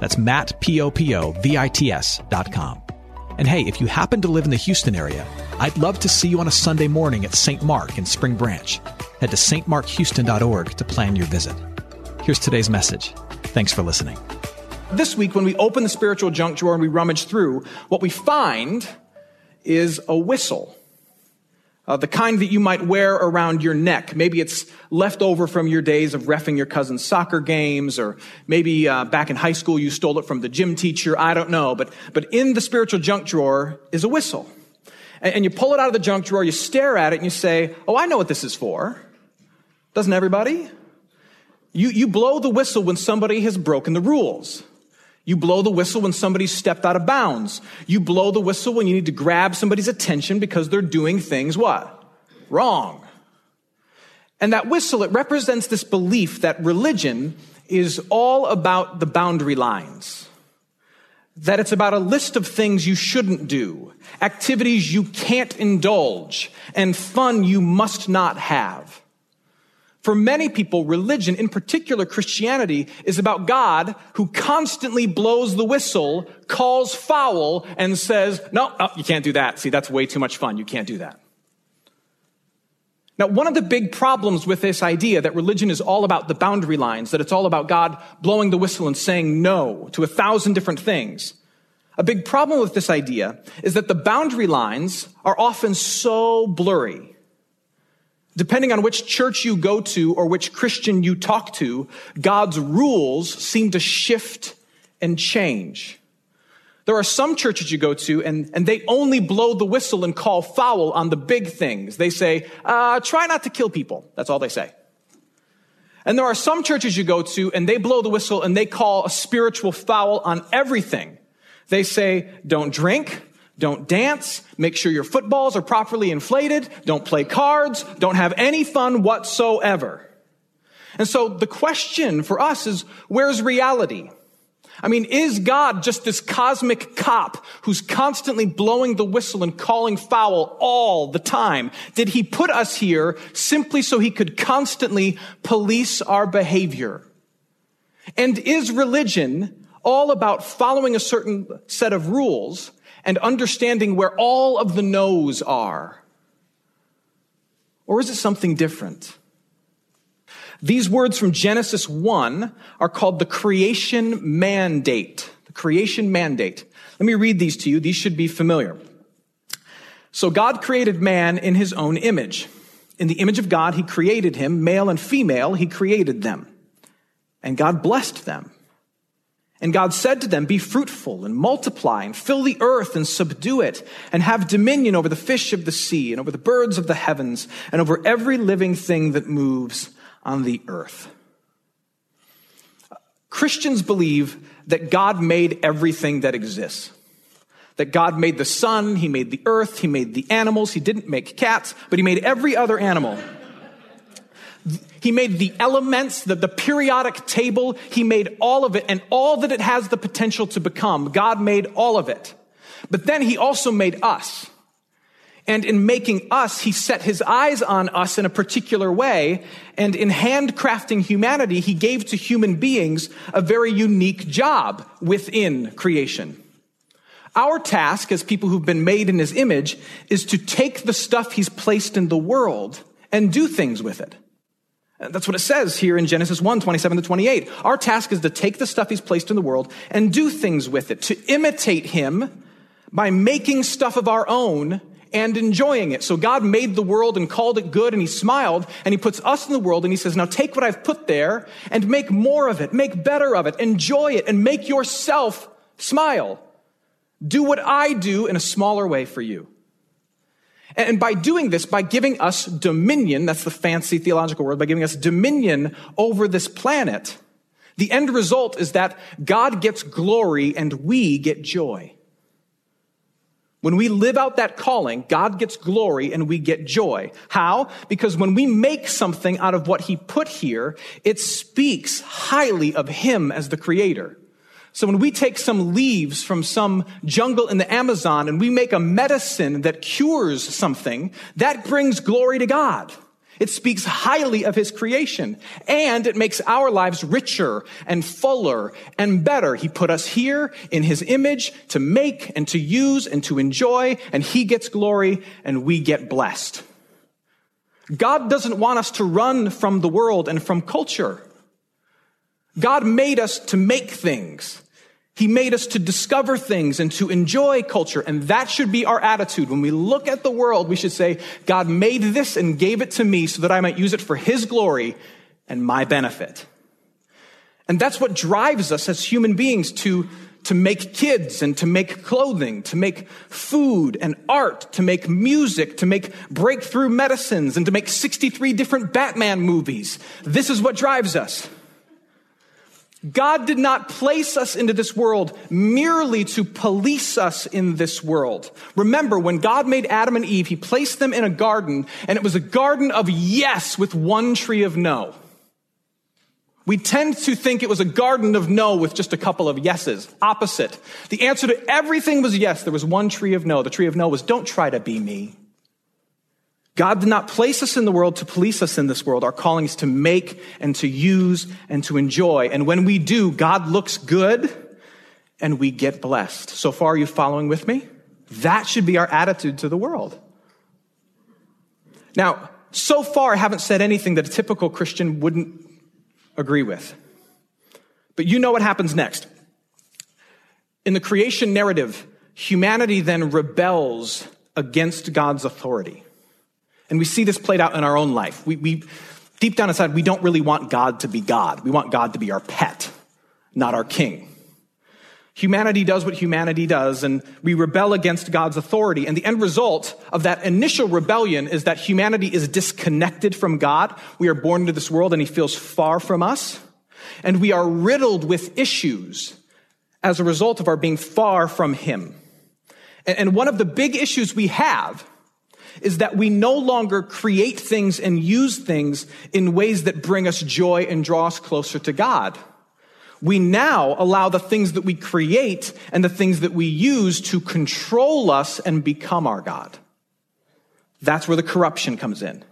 That's Matt, P-O-P-O-V-I-T-S dot com. And hey, if you happen to live in the Houston area, I'd love to see you on a Sunday morning at St. Mark in Spring Branch. Head to stmarkhouston.org to plan your visit. Here's today's message. Thanks for listening. This week, when we open the spiritual junk drawer and we rummage through, what we find is a whistle uh, the kind that you might wear around your neck. Maybe it's left over from your days of refing your cousin's soccer games, or maybe uh, back in high school you stole it from the gym teacher. I don't know, but but in the spiritual junk drawer is a whistle, and, and you pull it out of the junk drawer, you stare at it, and you say, "Oh, I know what this is for." Doesn't everybody? You you blow the whistle when somebody has broken the rules. You blow the whistle when somebody's stepped out of bounds. You blow the whistle when you need to grab somebody's attention because they're doing things what? Wrong. And that whistle, it represents this belief that religion is all about the boundary lines. That it's about a list of things you shouldn't do, activities you can't indulge, and fun you must not have. For many people, religion, in particular Christianity, is about God who constantly blows the whistle, calls foul, and says, no, you can't do that. See, that's way too much fun. You can't do that. Now, one of the big problems with this idea that religion is all about the boundary lines, that it's all about God blowing the whistle and saying no to a thousand different things. A big problem with this idea is that the boundary lines are often so blurry Depending on which church you go to or which Christian you talk to, God's rules seem to shift and change. There are some churches you go to and, and they only blow the whistle and call foul on the big things. They say, uh, try not to kill people. That's all they say. And there are some churches you go to and they blow the whistle and they call a spiritual foul on everything. They say, don't drink, don't dance. Make sure your footballs are properly inflated. Don't play cards. Don't have any fun whatsoever. And so the question for us is, where's reality? I mean, is God just this cosmic cop who's constantly blowing the whistle and calling foul all the time? Did he put us here simply so he could constantly police our behavior? And is religion all about following a certain set of rules and understanding where all of the no's are? Or is it something different? These words from Genesis 1 are called the creation mandate. The creation mandate. Let me read these to you. These should be familiar. So God created man in his own image. In the image of God, he created him, male and female, he created them. And God blessed them. And God said to them, Be fruitful and multiply and fill the earth and subdue it and have dominion over the fish of the sea and over the birds of the heavens and over every living thing that moves on the earth. Christians believe that God made everything that exists. That God made the sun, He made the earth, He made the animals, He didn't make cats, but He made every other animal. He made the elements, the, the periodic table. He made all of it and all that it has the potential to become. God made all of it. But then he also made us. And in making us, he set his eyes on us in a particular way. And in handcrafting humanity, he gave to human beings a very unique job within creation. Our task as people who've been made in his image is to take the stuff he's placed in the world and do things with it. That's what it says here in Genesis 1, 27 to 28. Our task is to take the stuff he's placed in the world and do things with it, to imitate him by making stuff of our own and enjoying it. So God made the world and called it good and he smiled and he puts us in the world and he says, now take what I've put there and make more of it, make better of it, enjoy it and make yourself smile. Do what I do in a smaller way for you. And by doing this, by giving us dominion, that's the fancy theological word, by giving us dominion over this planet, The end result is that God gets glory and we get joy. When we live out that calling, God gets glory and we get joy. How? Because when we make something out of what He put here, it speaks highly of Him as the Creator. So when we take some leaves from some jungle in the Amazon and we make a medicine that cures something, that brings glory to God. It speaks highly of his creation and it makes our lives richer and fuller and better. He put us here in his image to make and to use and to enjoy and he gets glory and we get blessed. God doesn't want us to run from the world and from culture. God made us to make things. He made us to discover things and to enjoy culture. And that should be our attitude. When we look at the world, we should say, God made this and gave it to me so that I might use it for His glory and my benefit. And that's what drives us as human beings to, to make kids and to make clothing, to make food and art, to make music, to make breakthrough medicines, and to make 63 different Batman movies. This is what drives us. God did not place us into this world merely to police us in this world. Remember, when God made Adam and Eve, He placed them in a garden, and it was a garden of yes with one tree of no. We tend to think it was a garden of no with just a couple of yeses. Opposite. The answer to everything was yes. There was one tree of no. The tree of no was don't try to be me. God did not place us in the world to police us in this world. Our calling is to make and to use and to enjoy. And when we do, God looks good and we get blessed. So far, are you following with me? That should be our attitude to the world. Now, so far, I haven't said anything that a typical Christian wouldn't agree with. But you know what happens next. In the creation narrative, humanity then rebels against God's authority. And we see this played out in our own life. We, we, deep down inside, we don't really want God to be God. We want God to be our pet, not our king. Humanity does what humanity does, and we rebel against God's authority. And the end result of that initial rebellion is that humanity is disconnected from God. We are born into this world, and He feels far from us. And we are riddled with issues as a result of our being far from Him. And one of the big issues we have is that we no longer create things and use things in ways that bring us joy and draw us closer to God. We now allow the things that we create and the things that we use to control us and become our God. That's where the corruption comes in.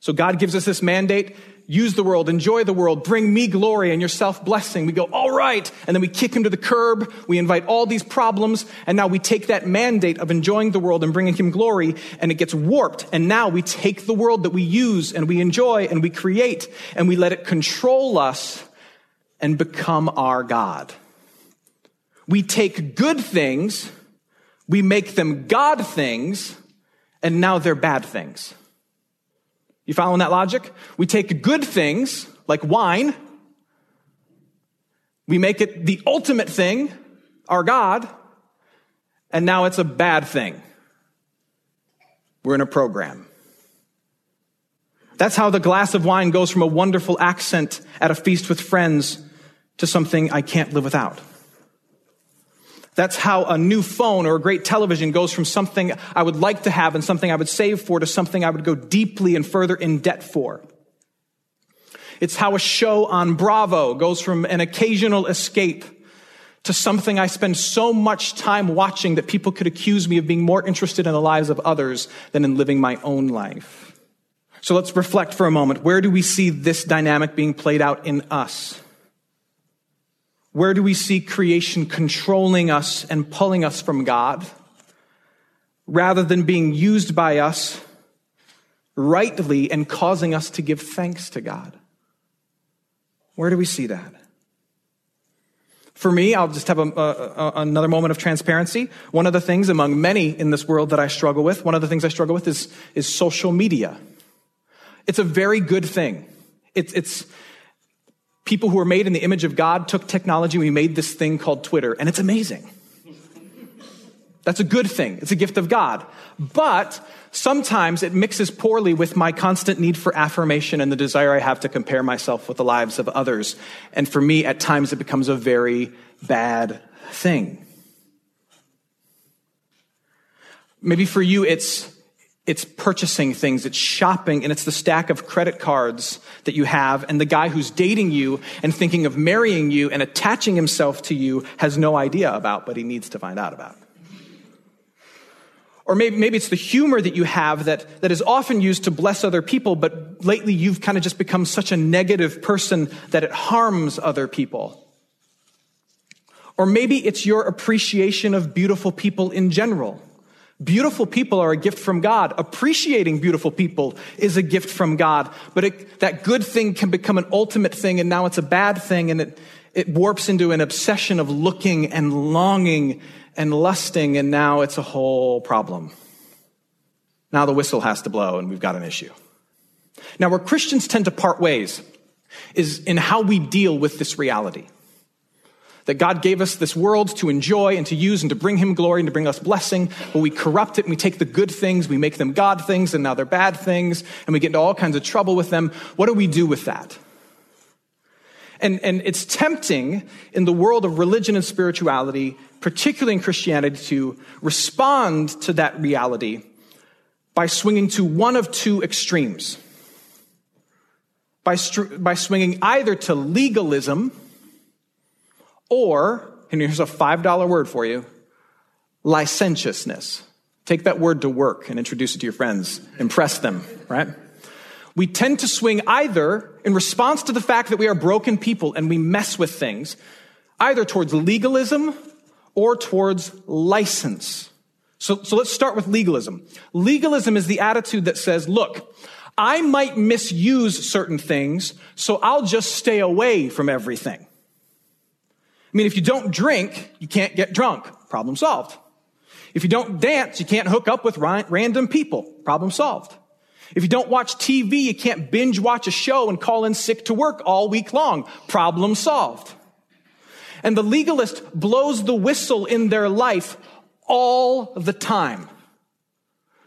So God gives us this mandate use the world, enjoy the world, bring me glory and yourself blessing. We go, all right. And then we kick him to the curb. We invite all these problems. And now we take that mandate of enjoying the world and bringing him glory and it gets warped. And now we take the world that we use and we enjoy and we create and we let it control us and become our God. We take good things, we make them God things, and now they're bad things. You following that logic? We take good things, like wine, we make it the ultimate thing, our God, and now it's a bad thing. We're in a program. That's how the glass of wine goes from a wonderful accent at a feast with friends to something I can't live without. That's how a new phone or a great television goes from something I would like to have and something I would save for to something I would go deeply and further in debt for. It's how a show on Bravo goes from an occasional escape to something I spend so much time watching that people could accuse me of being more interested in the lives of others than in living my own life. So let's reflect for a moment. Where do we see this dynamic being played out in us? Where do we see creation controlling us and pulling us from God rather than being used by us rightly and causing us to give thanks to God? Where do we see that? For me, I'll just have a, a, another moment of transparency. One of the things among many in this world that I struggle with, one of the things I struggle with is, is social media. It's a very good thing. It's, it's, people who are made in the image of God took technology, we made this thing called Twitter, and it's amazing. That's a good thing. It's a gift of God. But sometimes it mixes poorly with my constant need for affirmation and the desire I have to compare myself with the lives of others. And for me, at times, it becomes a very bad thing. Maybe for you, it's it's purchasing things, it's shopping, and it's the stack of credit cards that you have, and the guy who's dating you and thinking of marrying you and attaching himself to you has no idea about, but he needs to find out about. Or maybe, maybe it's the humor that you have that, that is often used to bless other people, but lately you've kind of just become such a negative person that it harms other people. Or maybe it's your appreciation of beautiful people in general. Beautiful people are a gift from God. Appreciating beautiful people is a gift from God. But it, that good thing can become an ultimate thing, and now it's a bad thing, and it, it warps into an obsession of looking and longing and lusting, and now it's a whole problem. Now the whistle has to blow, and we've got an issue. Now, where Christians tend to part ways is in how we deal with this reality that God gave us this world to enjoy and to use and to bring Him glory and to bring us blessing, but we corrupt it and we take the good things, we make them God things, and now they're bad things, and we get into all kinds of trouble with them. What do we do with that? And, and it's tempting in the world of religion and spirituality, particularly in Christianity, to respond to that reality by swinging to one of two extremes. By, by swinging either to legalism, or, and here's a $5 word for you licentiousness. Take that word to work and introduce it to your friends, impress them, right? We tend to swing either in response to the fact that we are broken people and we mess with things, either towards legalism or towards license. So, so let's start with legalism. Legalism is the attitude that says, look, I might misuse certain things, so I'll just stay away from everything. I mean, if you don't drink, you can't get drunk. Problem solved. If you don't dance, you can't hook up with random people. Problem solved. If you don't watch TV, you can't binge watch a show and call in sick to work all week long. Problem solved. And the legalist blows the whistle in their life all the time.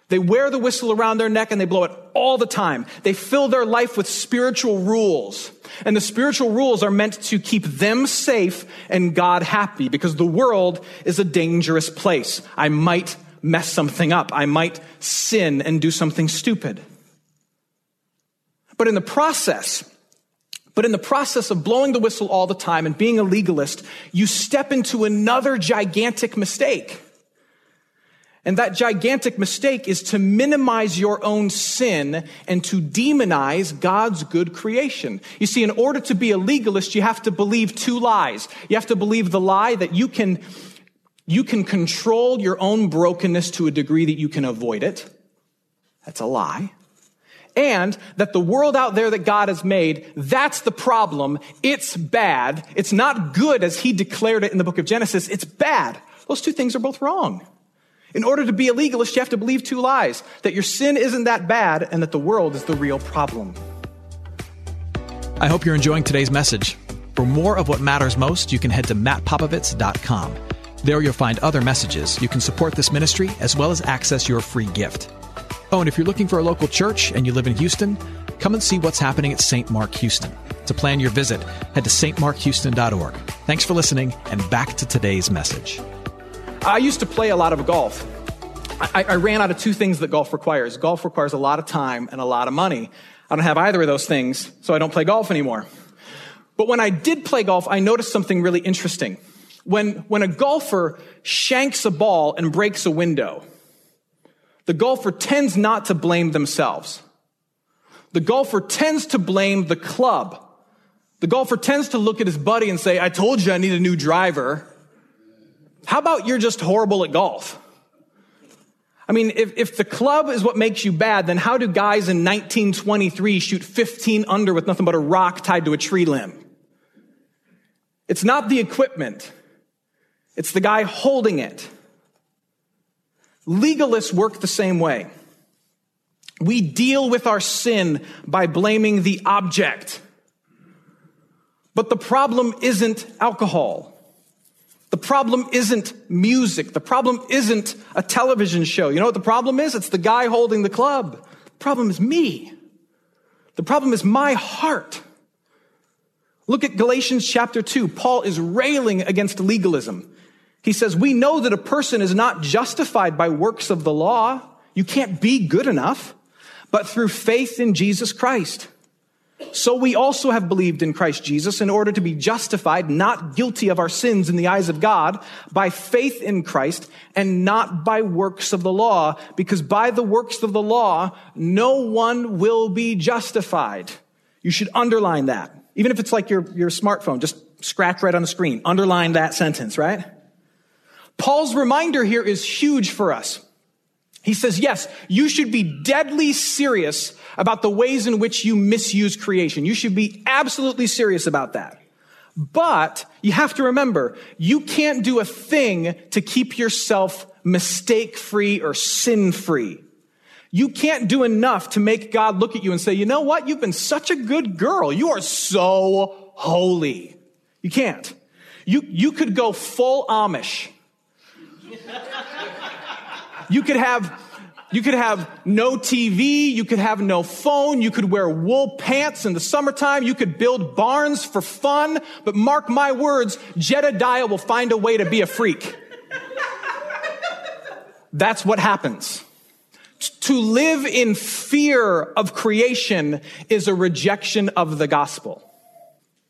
They wear the whistle around their neck and they blow it all the time. They fill their life with spiritual rules. And the spiritual rules are meant to keep them safe and God happy because the world is a dangerous place. I might mess something up. I might sin and do something stupid. But in the process, but in the process of blowing the whistle all the time and being a legalist, you step into another gigantic mistake. And that gigantic mistake is to minimize your own sin and to demonize God's good creation. You see, in order to be a legalist, you have to believe two lies. You have to believe the lie that you can, you can control your own brokenness to a degree that you can avoid it. That's a lie. And that the world out there that God has made, that's the problem. It's bad. It's not good as he declared it in the book of Genesis. It's bad. Those two things are both wrong. In order to be a legalist, you have to believe two lies that your sin isn't that bad and that the world is the real problem. I hope you're enjoying today's message. For more of what matters most, you can head to mattpopovits.com. There you'll find other messages. You can support this ministry as well as access your free gift. Oh, and if you're looking for a local church and you live in Houston, come and see what's happening at St. Mark Houston. To plan your visit, head to stmarkhouston.org. Thanks for listening, and back to today's message. I used to play a lot of golf. I, I, ran out of two things that golf requires. Golf requires a lot of time and a lot of money. I don't have either of those things, so I don't play golf anymore. But when I did play golf, I noticed something really interesting. When, when a golfer shanks a ball and breaks a window, the golfer tends not to blame themselves. The golfer tends to blame the club. The golfer tends to look at his buddy and say, I told you I need a new driver. How about you're just horrible at golf? I mean, if, if the club is what makes you bad, then how do guys in 1923 shoot 15 under with nothing but a rock tied to a tree limb? It's not the equipment. It's the guy holding it. Legalists work the same way. We deal with our sin by blaming the object. But the problem isn't alcohol. The problem isn't music. The problem isn't a television show. You know what the problem is? It's the guy holding the club. The problem is me. The problem is my heart. Look at Galatians chapter 2. Paul is railing against legalism. He says, We know that a person is not justified by works of the law. You can't be good enough, but through faith in Jesus Christ. So we also have believed in Christ Jesus in order to be justified, not guilty of our sins in the eyes of God, by faith in Christ and not by works of the law, because by the works of the law, no one will be justified. You should underline that. Even if it's like your, your smartphone, just scratch right on the screen. Underline that sentence, right? Paul's reminder here is huge for us. He says, yes, you should be deadly serious about the ways in which you misuse creation. You should be absolutely serious about that. But you have to remember, you can't do a thing to keep yourself mistake free or sin free. You can't do enough to make God look at you and say, you know what? You've been such a good girl. You are so holy. You can't. You, you could go full Amish you could have you could have no TV, you could have no phone, you could wear wool pants in the summertime, you could build barns for fun, but mark my words, Jedediah will find a way to be a freak. That's what happens. To live in fear of creation is a rejection of the gospel.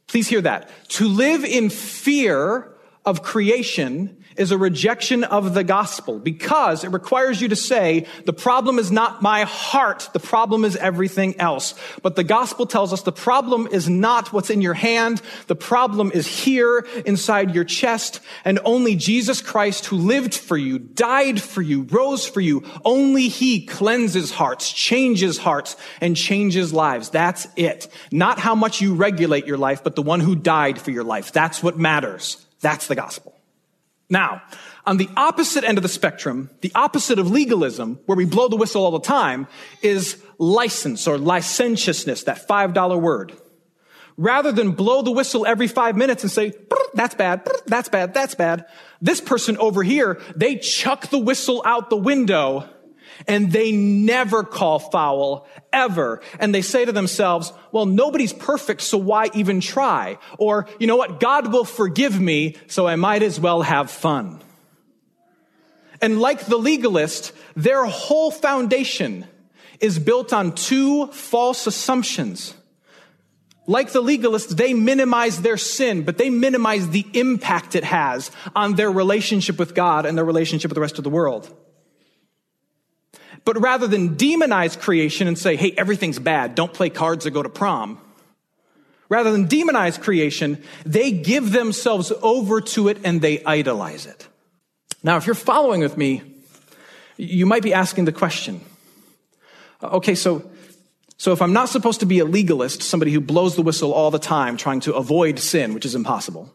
Please hear that. To live in fear of creation is a rejection of the gospel because it requires you to say, the problem is not my heart, the problem is everything else. But the gospel tells us the problem is not what's in your hand, the problem is here inside your chest, and only Jesus Christ who lived for you, died for you, rose for you, only he cleanses hearts, changes hearts, and changes lives. That's it. Not how much you regulate your life, but the one who died for your life. That's what matters. That's the gospel. Now, on the opposite end of the spectrum, the opposite of legalism, where we blow the whistle all the time, is license or licentiousness, that $5 word. Rather than blow the whistle every five minutes and say, that's bad, that's bad, that's bad, this person over here, they chuck the whistle out the window and they never call foul ever. And they say to themselves, well, nobody's perfect, so why even try? Or, you know what? God will forgive me, so I might as well have fun. And like the legalist, their whole foundation is built on two false assumptions. Like the legalist, they minimize their sin, but they minimize the impact it has on their relationship with God and their relationship with the rest of the world. But rather than demonize creation and say, hey, everything's bad, don't play cards or go to prom, rather than demonize creation, they give themselves over to it and they idolize it. Now, if you're following with me, you might be asking the question okay, so, so if I'm not supposed to be a legalist, somebody who blows the whistle all the time trying to avoid sin, which is impossible,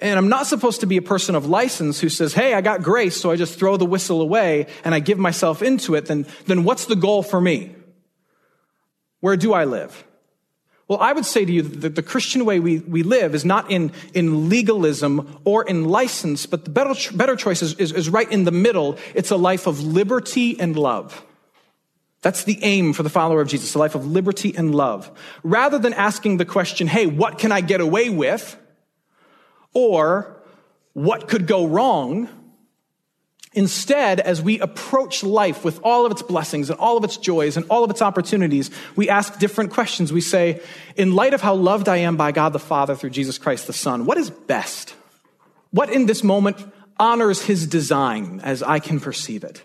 and I'm not supposed to be a person of license who says, Hey, I got grace, so I just throw the whistle away and I give myself into it. Then, then what's the goal for me? Where do I live? Well, I would say to you that the Christian way we, we live is not in, in legalism or in license, but the better, better choice is, is, is right in the middle. It's a life of liberty and love. That's the aim for the follower of Jesus, a life of liberty and love. Rather than asking the question, hey, what can I get away with? Or what could go wrong. Instead, as we approach life with all of its blessings and all of its joys and all of its opportunities, we ask different questions. We say, in light of how loved I am by God the Father through Jesus Christ the Son, what is best? What in this moment honors his design as I can perceive it?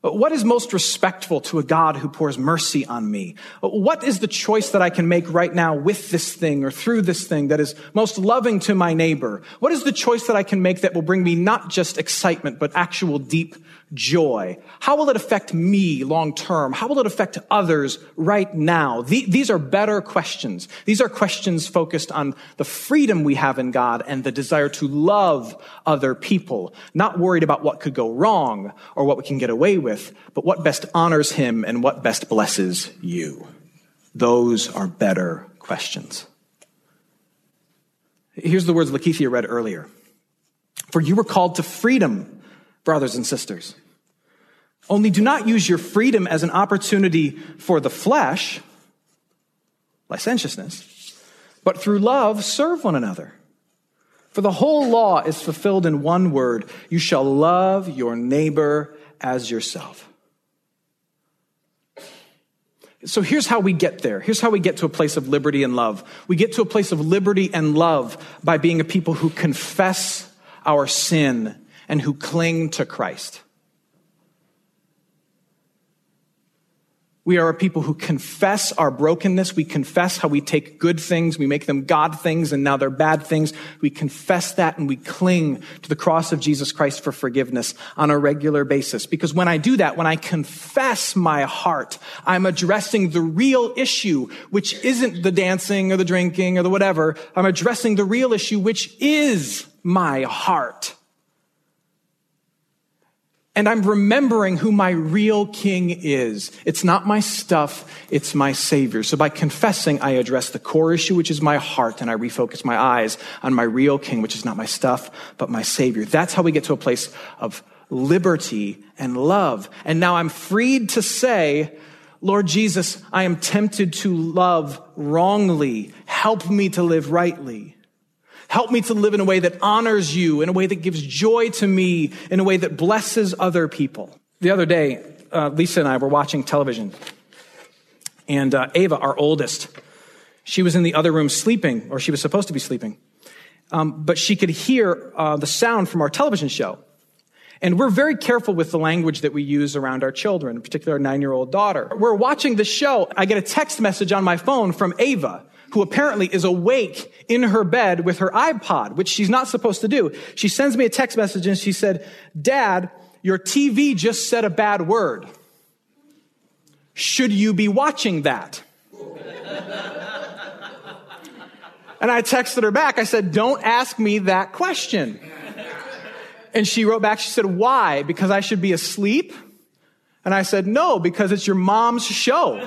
What is most respectful to a God who pours mercy on me? What is the choice that I can make right now with this thing or through this thing that is most loving to my neighbor? What is the choice that I can make that will bring me not just excitement, but actual deep joy? How will it affect me long term? How will it affect others right now? these are better questions. These are questions focused on the freedom we have in God and the desire to love other people, not worried about what could go wrong or what we can get away with, but what best honors Him and what best blesses you. Those are better questions. Here's the words Lakeithia read earlier. For you were called to freedom, brothers and sisters. Only do not use your freedom as an opportunity for the flesh, licentiousness, but through love serve one another. For the whole law is fulfilled in one word you shall love your neighbor as yourself. So here's how we get there. Here's how we get to a place of liberty and love. We get to a place of liberty and love by being a people who confess our sin and who cling to Christ. We are a people who confess our brokenness. We confess how we take good things, we make them God things, and now they're bad things. We confess that and we cling to the cross of Jesus Christ for forgiveness on a regular basis. Because when I do that, when I confess my heart, I'm addressing the real issue, which isn't the dancing or the drinking or the whatever. I'm addressing the real issue, which is my heart and I'm remembering who my real king is. It's not my stuff, it's my savior. So by confessing, I address the core issue, which is my heart, and I refocus my eyes on my real king, which is not my stuff, but my savior. That's how we get to a place of liberty and love. And now I'm freed to say, Lord Jesus, I am tempted to love wrongly. Help me to live rightly. Help me to live in a way that honors you, in a way that gives joy to me, in a way that blesses other people. The other day, uh, Lisa and I were watching television, and uh, Ava, our oldest, she was in the other room sleeping, or she was supposed to be sleeping, um, but she could hear uh, the sound from our television show. And we're very careful with the language that we use around our children, in particular our nine year old daughter. We're watching the show. I get a text message on my phone from Ava who apparently is awake in her bed with her iPod, which she's not supposed to do. She sends me a text message and she said, Dad, your TV just said a bad word. Should you be watching that? and I texted her back. I said, Don't ask me that question. And she wrote back, she said, Why? Because I should be asleep? And I said, No, because it's your mom's show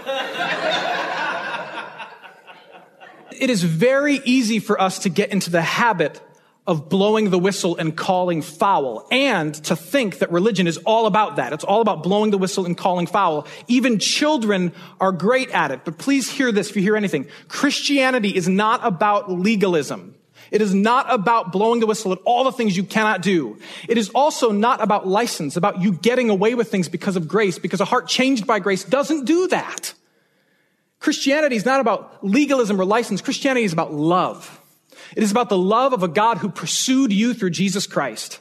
it is very easy for us to get into the habit of blowing the whistle and calling foul and to think that religion is all about that. It's all about blowing the whistle and calling foul. Even children are great at it. But please hear this if you hear anything. Christianity is not about legalism. It is not about blowing the whistle at all the things you cannot do. It is also not about license, about you getting away with things because of grace, because a heart changed by grace doesn't do that. Christianity is not about legalism or license. Christianity is about love. It is about the love of a God who pursued you through Jesus Christ,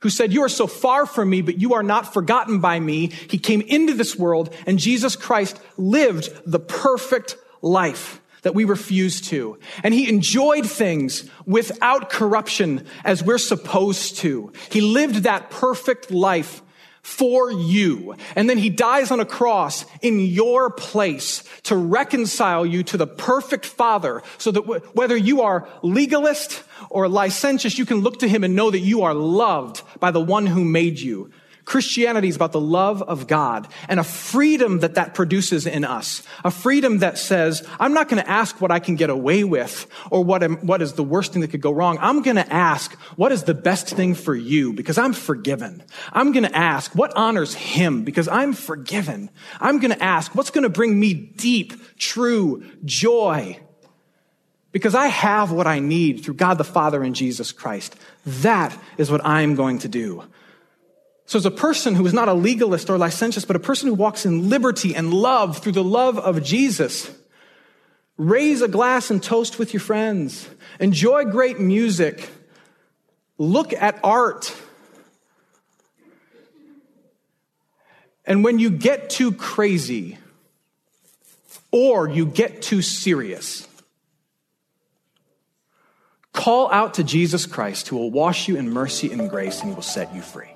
who said, you are so far from me, but you are not forgotten by me. He came into this world and Jesus Christ lived the perfect life that we refuse to. And he enjoyed things without corruption as we're supposed to. He lived that perfect life for you. And then he dies on a cross in your place to reconcile you to the perfect father so that w- whether you are legalist or licentious, you can look to him and know that you are loved by the one who made you. Christianity is about the love of God and a freedom that that produces in us. A freedom that says, I'm not going to ask what I can get away with or what, am, what is the worst thing that could go wrong. I'm going to ask, what is the best thing for you? Because I'm forgiven. I'm going to ask, what honors him? Because I'm forgiven. I'm going to ask, what's going to bring me deep, true joy? Because I have what I need through God the Father and Jesus Christ. That is what I'm going to do. So, as a person who is not a legalist or licentious, but a person who walks in liberty and love through the love of Jesus, raise a glass and toast with your friends, enjoy great music, look at art. And when you get too crazy or you get too serious, call out to Jesus Christ who will wash you in mercy and grace and he will set you free.